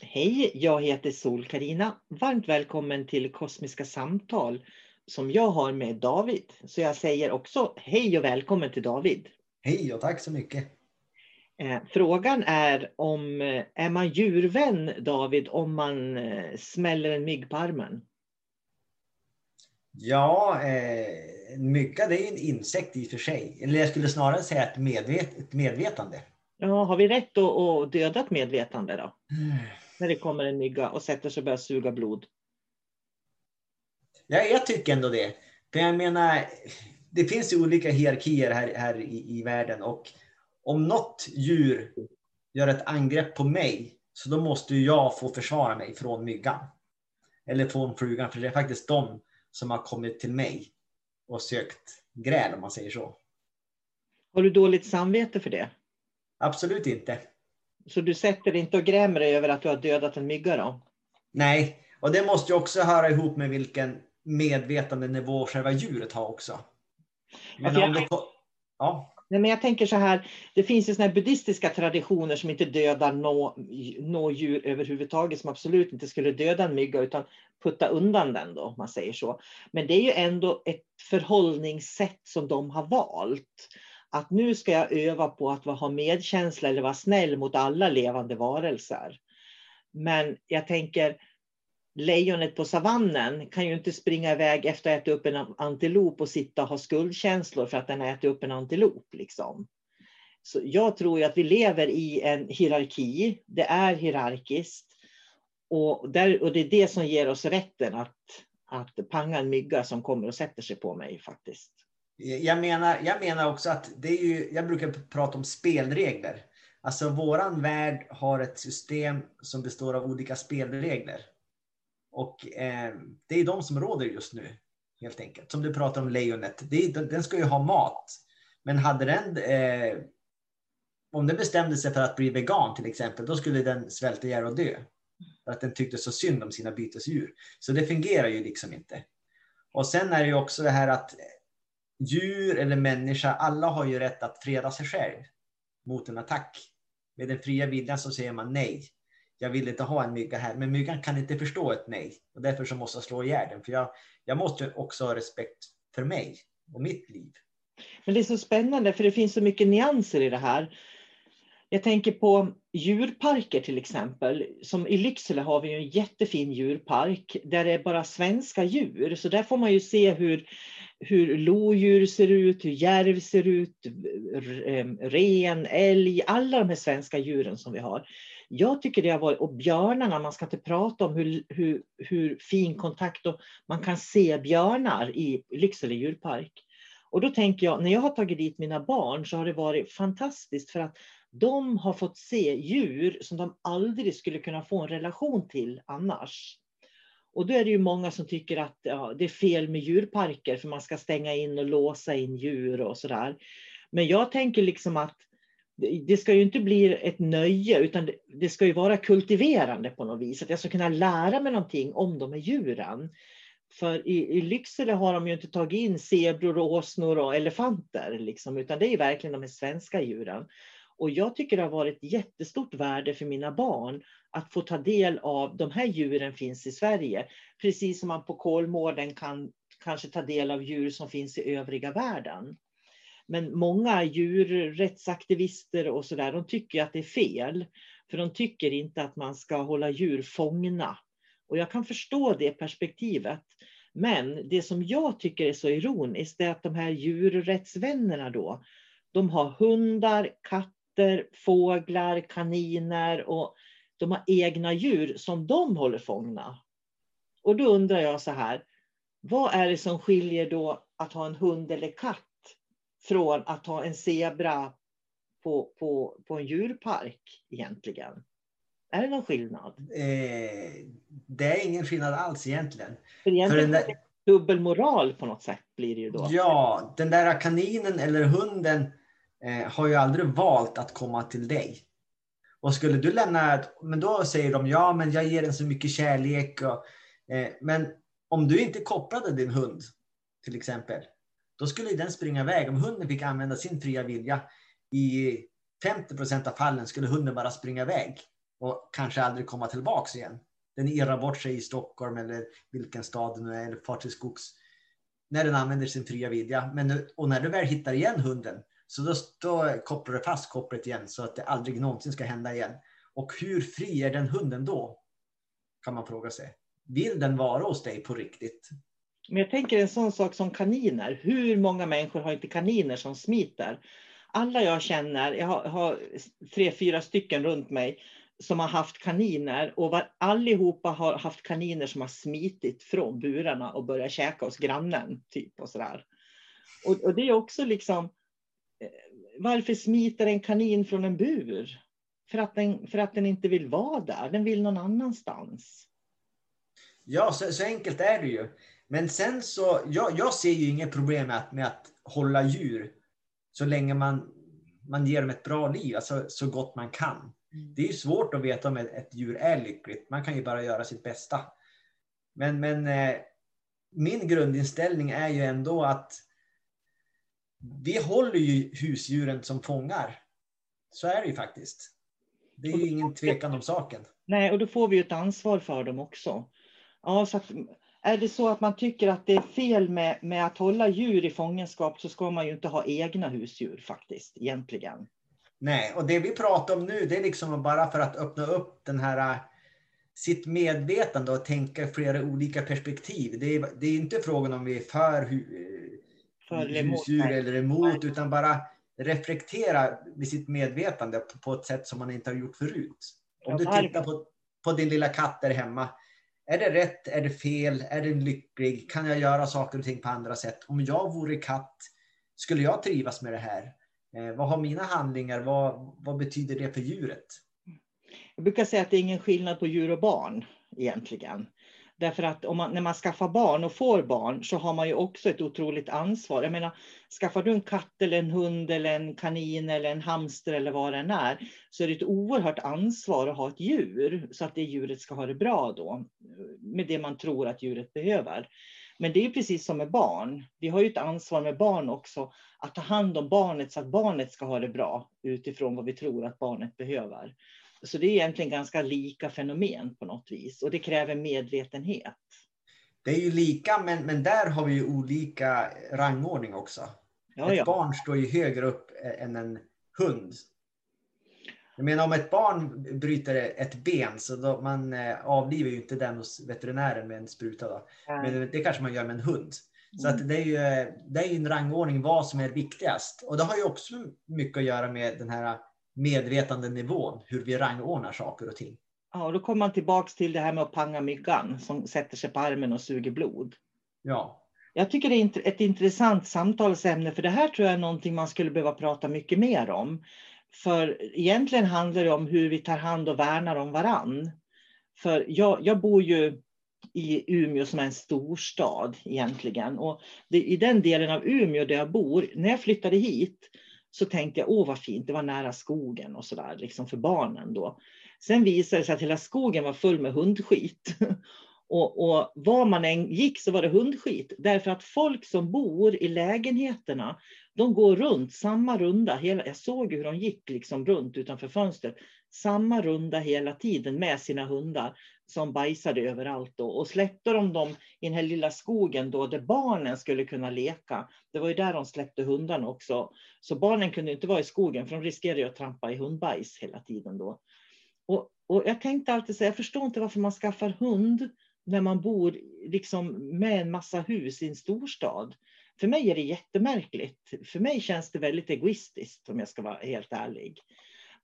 Hej, jag heter sol karina Varmt välkommen till Kosmiska samtal som jag har med David. Så jag säger också hej och välkommen till David. Hej och tack så mycket. Eh, frågan är om eh, är man djurvän David om man eh, smäller en mygg på armen? Ja, eh, mygga det är en insekt i och för sig. Eller jag skulle snarare säga ett, medvet ett medvetande. Ja, har vi rätt att, att döda ett medvetande då? Mm när det kommer en mygga och sätter sig och börjar suga blod? Ja, jag tycker ändå det. För jag menar, det finns ju olika hierarkier här, här i, i världen och om något djur gör ett angrepp på mig så då måste jag få försvara mig från myggan. Eller från frugan, för det är faktiskt de som har kommit till mig och sökt gräl om man säger så. Har du dåligt samvete för det? Absolut inte. Så du sätter inte och grämer dig över att du har dödat en mygga då? Nej, och det måste ju också höra ihop med vilken medvetande nivå själva djuret har också. Men ja, om det... ja. Nej, men jag tänker så här, det finns ju såna här buddhistiska traditioner som inte dödar något nå djur överhuvudtaget, som absolut inte skulle döda en mygga utan putta undan den då, om man säger så. Men det är ju ändå ett förhållningssätt som de har valt att nu ska jag öva på att ha medkänsla eller vara snäll mot alla levande varelser. Men jag tänker, lejonet på savannen kan ju inte springa iväg efter att ha ätit upp en antilop och sitta och ha skuldkänslor för att den har ätit upp en antilop. Liksom. Så jag tror ju att vi lever i en hierarki. Det är hierarkiskt. Och, där, och det är det som ger oss rätten att, att panga en mygga som kommer och sätter sig på mig faktiskt. Eh, jag menar, jag menar också att det är ju, jag brukar prata om spelregler. Alltså våran värld har ett system som består av olika spelregler. Och eh, det är de som råder just nu, helt enkelt. Som du pratar om lejonet, det, den ska ju ha mat. Men hade den, eh, om den bestämde sig för att bli vegan till exempel, då skulle den svälta ihjäl och dö. för att den tyckte så synd om sina bytesdjur. Så det fungerar ju liksom inte. Och sen är det ju också det här att djur eller människa, alla har ju rätt att freda sig själv mot en attack. Med den fria viljan så säger man nej. Jag vill inte ha en mygga här, men myggan kan inte förstå ett nej. Och därför så måste jag slå ihjäl den, för jag, jag måste också ha respekt för mig och mitt liv. Men det är så spännande, för det finns så mycket nyanser i det här. Jag tänker på djurparker till exempel. Som I Lycksele har vi en jättefin djurpark där det är bara svenska djur. Så där får man ju se hur, hur lodjur ser ut, hur järv ser ut, ren, älg, alla de här svenska djuren som vi har. Jag tycker det har varit, och björnarna, man ska inte prata om hur, hur, hur fin kontakt och man kan se björnar i Lycksele djurpark. Och då tänker jag, när jag har tagit dit mina barn så har det varit fantastiskt för att de har fått se djur som de aldrig skulle kunna få en relation till annars. Och då är det ju många som tycker att ja, det är fel med djurparker för man ska stänga in och låsa in djur och sådär. Men jag tänker liksom att det ska ju inte bli ett nöje utan det ska ju vara kultiverande på något vis. Att jag ska kunna lära mig någonting om de här djuren. För i, i Lycksele har de ju inte tagit in zebror, åsnor och elefanter, liksom, utan det är verkligen de här svenska djuren. Och jag tycker det har varit jättestort värde för mina barn att få ta del av de här djuren finns i Sverige. Precis som man på Kolmården kan kanske ta del av djur som finns i övriga världen. Men många djurrättsaktivister och sådär, de tycker att det är fel. För de tycker inte att man ska hålla djur fångna. Och jag kan förstå det perspektivet. Men det som jag tycker är så ironiskt är att de här djurrättsvännerna då, de har hundar, katter, fåglar, kaniner och de har egna djur som de håller fångna. Och då undrar jag så här, vad är det som skiljer då att ha en hund eller katt från att ha en zebra på, på, på en djurpark egentligen? Är det någon skillnad? Eh, det är ingen skillnad alls egentligen. För egentligen För där... dubbelmoral på något sätt blir det ju då. Ja, den där kaninen eller hunden eh, har ju aldrig valt att komma till dig. Och skulle du lämna, men då säger de ja, men jag ger den så mycket kärlek. Och, eh, men om du inte kopplade din hund, till exempel, då skulle den springa iväg. Om hunden fick använda sin fria vilja i 50 procent av fallen skulle hunden bara springa iväg och kanske aldrig komma tillbaks igen. Den irrar bort sig i Stockholm eller vilken stad det nu är, eller far till skogs. När den använder sin fria vilja. Men, och när du väl hittar igen hunden så då, då kopplar du fast kopplet igen så att det aldrig någonsin ska hända igen. Och hur fri är den hunden då? Kan man fråga sig. Vill den vara hos dig på riktigt? Men jag tänker en sån sak som kaniner. Hur många människor har inte kaniner som smiter? Alla jag känner, jag har, har tre, fyra stycken runt mig som har haft kaniner och var, allihopa har haft kaniner som har smitit från burarna och börjat käka hos grannen. Typ och sådär. Och, och det är också liksom, eh, varför smiter en kanin från en bur? För att, den, för att den inte vill vara där, den vill någon annanstans. Ja, så, så enkelt är det ju. Men sen så, jag, jag ser ju inget problem med att, med att hålla djur så länge man, man ger dem ett bra liv, alltså så gott man kan. Mm. Det är svårt att veta om ett, ett, djur är lyckligt. Man kan ju bara göra sitt bästa. Men, men eh, min grundinställning är ju ändå att vi håller ju husdjuren som fångar. Så är det ju faktiskt. Det är ju ingen tvekan om saken. Nej, och då får vi ett ansvar för dem också. Ja, så att, är det så att man tycker att det är fel med, med att hålla djur i fångenskap så ska man ju inte ha egna husdjur faktiskt, egentligen. Nej, och det vi pratar om nu det är liksom bara för att öppna upp den här äh, sitt medvetande och tänka flera olika perspektiv. Det är, det är inte frågan om vi är för, för husdjur eller emot, utan bara reflektera med sitt medvetande på, på ett sätt som man inte har gjort förut. Om du tittar på, på din lilla katt där hemma. Är det rätt? Är det fel? Är den lycklig? Kan jag göra saker och ting på andra sätt? Om jag vore katt, skulle jag trivas med det här? Eh, vad har mina handlingar? Vad, vad betyder det för djuret? Jag brukar säga att det är ingen skillnad på djur och barn egentligen. Därför att om man, när man skaffar barn och får barn så har man ju också ett otroligt ansvar. Jag menar, skaffar du en katt eller en hund eller en kanin eller en hamster eller vad det än är, så är det ett oerhört ansvar att ha ett djur så att det djuret ska ha det bra då, med det man tror att djuret behöver. Men det är precis som med barn. Vi har ju ett ansvar med barn också, att ta hand om barnet så att barnet ska ha det bra utifrån vad vi tror att barnet behöver. Så det är egentligen ganska lika fenomen på något vis och det kräver medvetenhet. Det är ju lika, men, men där har vi ju olika rangordning också. Ja, ett ja. barn står ju högre upp än en hund. Jag menar om ett barn bryter ett ben så då, man eh, avlivar ju inte den hos veterinären med en spruta. Då. Men det kanske man gör med en hund. Så att mm. det, är ju, det är ju en rangordning vad som är viktigast. Och det har ju också mycket att göra med den här medvetandenivån, hur vi rangordnar saker och ting. Ja, och då kommer man tillbaks till det här med att panga myggan som sätter sig på armen och suger blod. Ja. Jag tycker det är ett intressant samtalsämne, för det här tror jag är någonting man skulle behöva prata mycket mer om. För egentligen handlar det om hur vi tar hand och värnar om varann. För jag, jag bor ju i Umeå som är en storstad egentligen. Och det, i den delen av Umeå där jag bor, när jag flyttade hit så tänkte jag, åh vad fint, det var nära skogen och sådär, liksom för barnen då. Sen visade det sig att hela skogen var full med hundskit. Och, och var man än gick så var det hundskit. Därför att folk som bor i lägenheterna, de går runt samma runda. Hela, jag såg hur de gick liksom runt utanför fönstret. Samma runda hela tiden med sina hundar som bajsade överallt. Då. Och släppte de dem i den här lilla skogen då, där barnen skulle kunna leka. Det var ju där de släppte hundarna också. Så barnen kunde inte vara i skogen för de riskerade att trampa i hundbajs hela tiden då. Och, och jag tänkte alltid så jag förstår inte varför man skaffar hund när man bor liksom med en massa hus i en storstad. För mig är det jättemärkligt. För mig känns det väldigt egoistiskt om jag ska vara helt ärlig.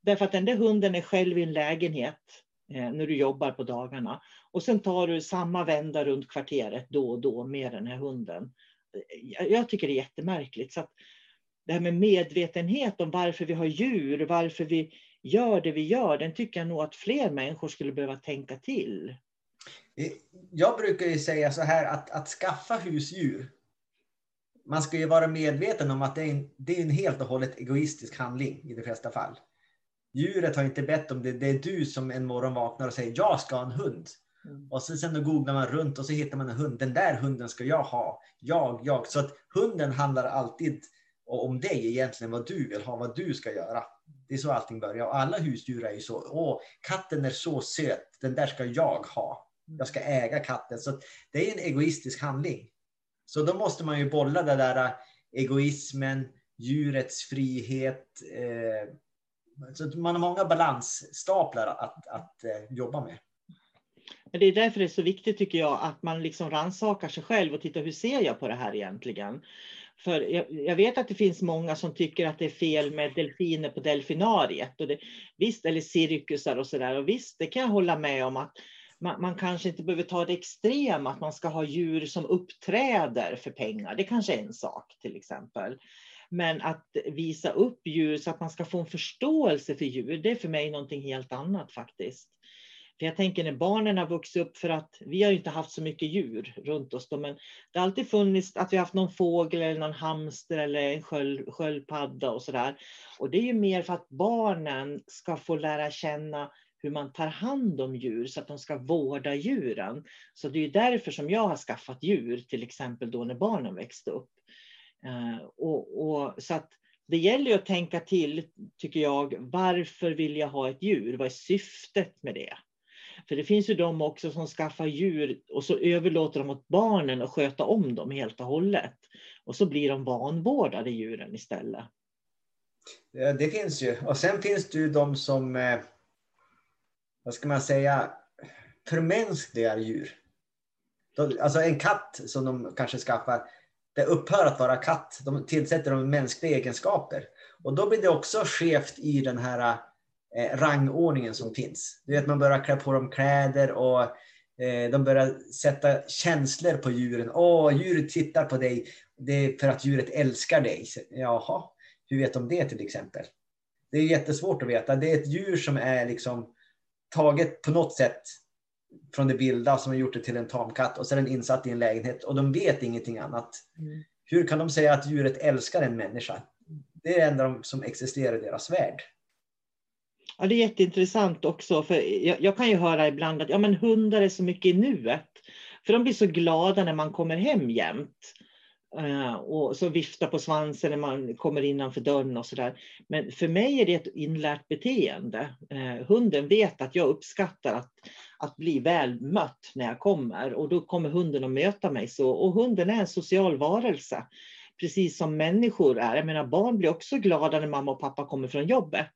Därför att den där hunden är själv i en lägenhet Eh, när du jobbar på dagarna. Och sen tar du samma vända runt kvarteret då och då med den här hunden. Eh, jag, tycker det är jättemärkligt. Så att det här med medvetenhet om varför vi har djur, varför vi gör det vi gör, den tycker jag nog att fler människor skulle behöva tänka till. Eh, jag brukar ju säga så här att, att skaffa husdjur. Man ska ju vara medveten om att det är, en, det är en helt och hållet egoistisk handling i de flesta fall. Djuret har inte bett om det. Det är du som en morgon vaknar och säger jag ska ha en hund. Mm. Och sen, sen då googlar man runt och så hittar man en hund. Den där hunden ska jag ha. Jag, jag. Så att hunden handlar alltid om dig egentligen, vad du vill ha, vad du ska göra. Det är så allting börjar. Och alla husdjur är ju så. Åh, katten är så söt. Den där ska jag ha jag ska äga katten. Så det är en egoistisk handling. Så då måste man ju bolla det där egoismen, djurets frihet. Eh, så man har många balansstaplar att, att eh, jobba med. Men det är därför det är så viktigt tycker jag att man liksom rannsakar sig själv och tittar hur ser jag på det här egentligen? För jag, jag, vet att det finns många som tycker att det är fel med delfiner på delfinariet. Och det, visst, eller cirkusar och sådär. Och visst, det kan jag hålla med om att man, man, kanske inte behöver ta det extrema, att man ska ha djur som uppträder för pengar. Det kanske är en sak till exempel. Men att visa upp djur så att man ska få en förståelse för djur, det är för mig någonting helt annat faktiskt. För jag tänker när barnen har vuxit upp, för att vi har ju inte haft så mycket djur runt oss, då, men det har alltid funnits att vi har haft någon fågel eller någon hamster eller en sköld, sköldpadda och sådär. Och det är ju mer för att barnen ska få lära känna hur man tar hand om djur så att de ska vårda djuren. Så det är därför som jag har skaffat djur, till exempel då när barnen växte upp. Eh, och, och, så att det gäller ju att tänka till, tycker jag, varför vill jag ha ett djur? Vad är syftet med det? För det finns ju de också som skaffar djur och så överlåter de åt barnen att sköta om dem helt och hållet. Och så blir de vanvårdade djuren istället. Det finns ju. Och sen finns det ju de som eh, vad ska man säga, förmänskligar djur. Alltså en katt som de kanske skaffar, det upphör att vara katt. De tillsätter de mänskliga egenskaper. Och då blir det också skevt i den här eh, rangordningen som finns. Du vet, man börjar klä på dem kläder och eh, de börjar sätta känslor på djuren. Åh, djuret tittar på dig. Det är för att djuret älskar dig. Jaha, hur vet de det till exempel? Det är jättesvårt att veta. Det är ett djur som är liksom taget på något sätt från det vilda som har gjort det till en tamkatt och är den insatt i en lägenhet och de vet ingenting annat. Mm. Hur kan de säga att djuret älskar en människa? Det är det enda som existerar i deras värld. Ja, det är jätteintressant också, för jag, jag, kan ju höra ibland att ja, men hundar är så mycket i nuet. För de blir så glada när man kommer hem jämt. Uh, och så viftar på svansen när man kommer innanför dörren och sådär. Men för mig är det ett inlärt beteende. Uh, hunden vet att jag uppskattar att, att bli väl mött när jag kommer och då kommer hunden att möta mig så. Och hunden är en social varelse, precis som människor är. Jag menar barn blir också glada när mamma och pappa kommer från jobbet.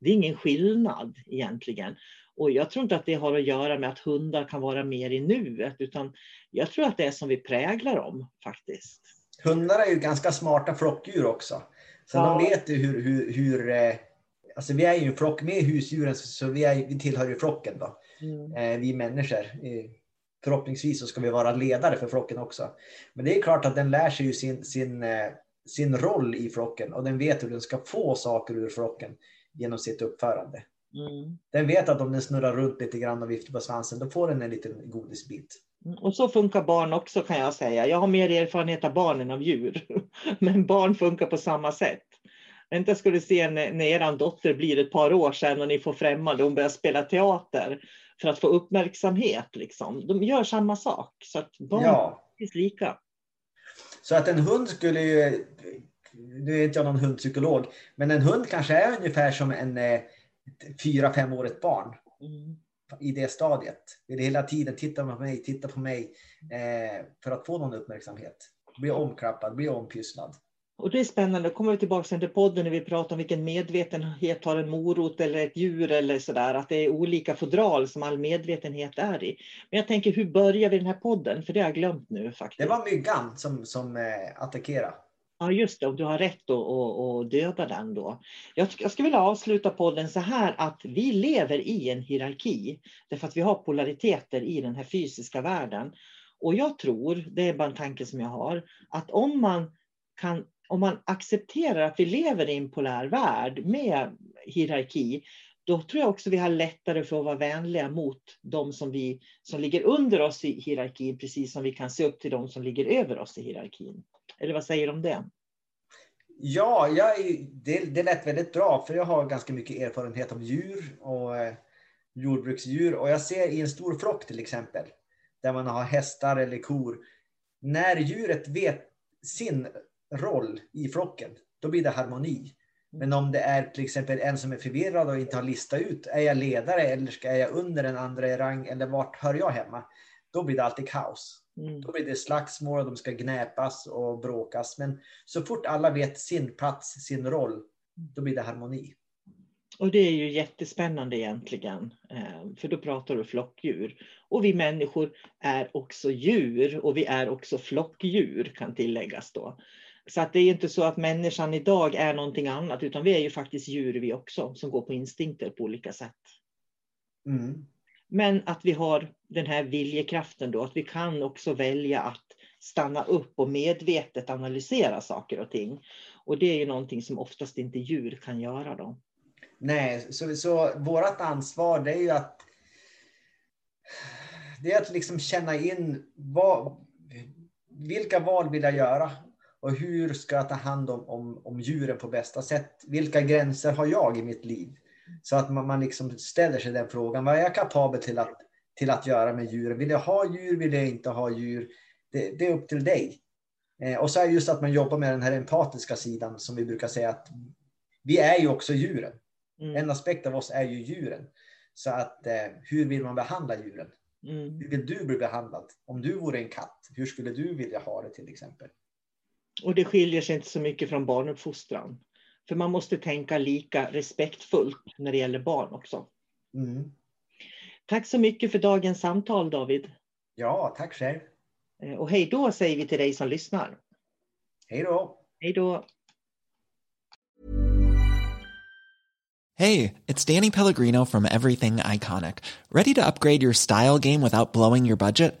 Det är ingen skillnad egentligen. Och jag tror inte att det har att göra med att hundar kan vara mer i nuet, utan jag tror att det är som vi präglar dem faktiskt. Hundar är ju ganska smarta flockdjur också. Så ja. de vet ju hur, hur, hur eh, alltså vi är ju en flock med husdjuren, så vi, är, vi tillhör ju flocken då. Mm. Eh, vi människor. Förhoppningsvis så ska vi vara ledare för flocken också. Men det är klart att den lär sig ju sin, sin, eh, sin roll i flocken och den vet hur den ska få saker ur flocken genom sitt uppförande. Mm. Den vet att om den snurrar runt lite grann och viftar på svansen, då får den en liten godisbit. Mm, och så funkar barn också kan jag säga. Jag har mer erfarenhet av barn än av djur. Men barn funkar på samma sätt. Vänta ska du se när, när er dotter blir ett par år sedan och ni får främmande och hon börjar spela teater för att få uppmärksamhet. Liksom. De gör samma sak. Så att barn ja. är lika. Så att en hund skulle ju, nu är inte jag någon hundpsykolog, men en hund kanske är ungefär som en eh, fyra, femårigt barn. Mm. I det stadiet. Vill hela tiden titta på mig, titta på mig. Eh, för att få någon uppmärksamhet. Bli omklappad, bli ompysslad. Och det är spännande, då kommer vi tillbaka till podden när vi pratar om vilken medvetenhet har en morot eller ett djur eller sådär, att det är olika fodral som all medvetenhet är i. Men jag tänker, hur börjar vi den här podden? För det har jag glömt nu faktiskt. Det var myggan som, som eh, attackerade. Ja, just det. Och du har rätt att döda den då. Jag, jag skulle vilja avsluta podden så här att vi lever i en hierarki. Därför att vi har polariteter i den här fysiska världen. Och jag tror, det är bara en tanke som jag har, att om man kan om man accepterar att vi lever i en polär värld med hierarki, då tror jag också vi har lättare för att vara vänliga mot de som, vi, som ligger under oss i hierarkin, precis som vi kan se upp till de som ligger över oss i hierarkin. Eller vad säger du om det? Ja, jag, det, det lät väldigt bra, för jag har ganska mycket erfarenhet av djur och eh, jordbruksdjur. Och jag ser i en stor flock till exempel, där man har hästar eller kor, när djuret vet sin roll i flocken, då blir det harmoni. Men om det är till exempel en som är förvirrad och inte har listat ut, är jag ledare eller ska jag under den andra i rang eller vart hör jag hemma? Då blir det alltid kaos. Mm. Då blir det slagsmål, de ska gnäpas och bråkas. Men så fort alla vet sin plats, sin roll, då blir det harmoni. Och det är ju jättespännande egentligen, eh, för då pratar du flockdjur. Och vi människor är också djur och vi är också flockdjur kan tilläggas då. Så att det är inte så att människan idag är någonting annat, utan vi är ju faktiskt djur vi också, som går på instinkter på olika sätt. Mm. Men att vi har den här viljekraften då, att vi kan också välja att stanna upp och medvetet analysera saker och ting. Och det är ju någonting som oftast inte djur kan göra då. Nej, så, så vårt ansvar det är ju att det är att liksom känna in vad, vilka val vill jag göra och hur ska jag ta hand om, om, om djuren på bästa sätt? Vilka gränser har jag i mitt liv? Så att man, man liksom ställer sig den frågan. Vad är jag kapabel till att, till att göra med djuren? Vill jag ha djur? Vill jag inte ha djur? Det, det är upp till dig. Eh, och så är just att man jobbar med den här empatiska sidan som vi brukar säga att vi är ju också djuren. Mm. En aspekt av oss är ju djuren. Så att eh, hur vill man behandla djuren? Mm. Hur vill du bli behandlad? Om du vore en katt, hur skulle du vilja ha det till exempel? Och det skiljer sig inte så mycket från barnuppfostran. För man måste tänka lika respektfullt när det gäller barn också. Mm. Tack så mycket för dagens samtal David. Ja, tack själv. Eh, och hej då säger vi till dig som lyssnar. Hej då. Hej då. Hej, it's Danny Pellegrino from Everything Iconic. Ready to upgrade your style game without blowing your budget?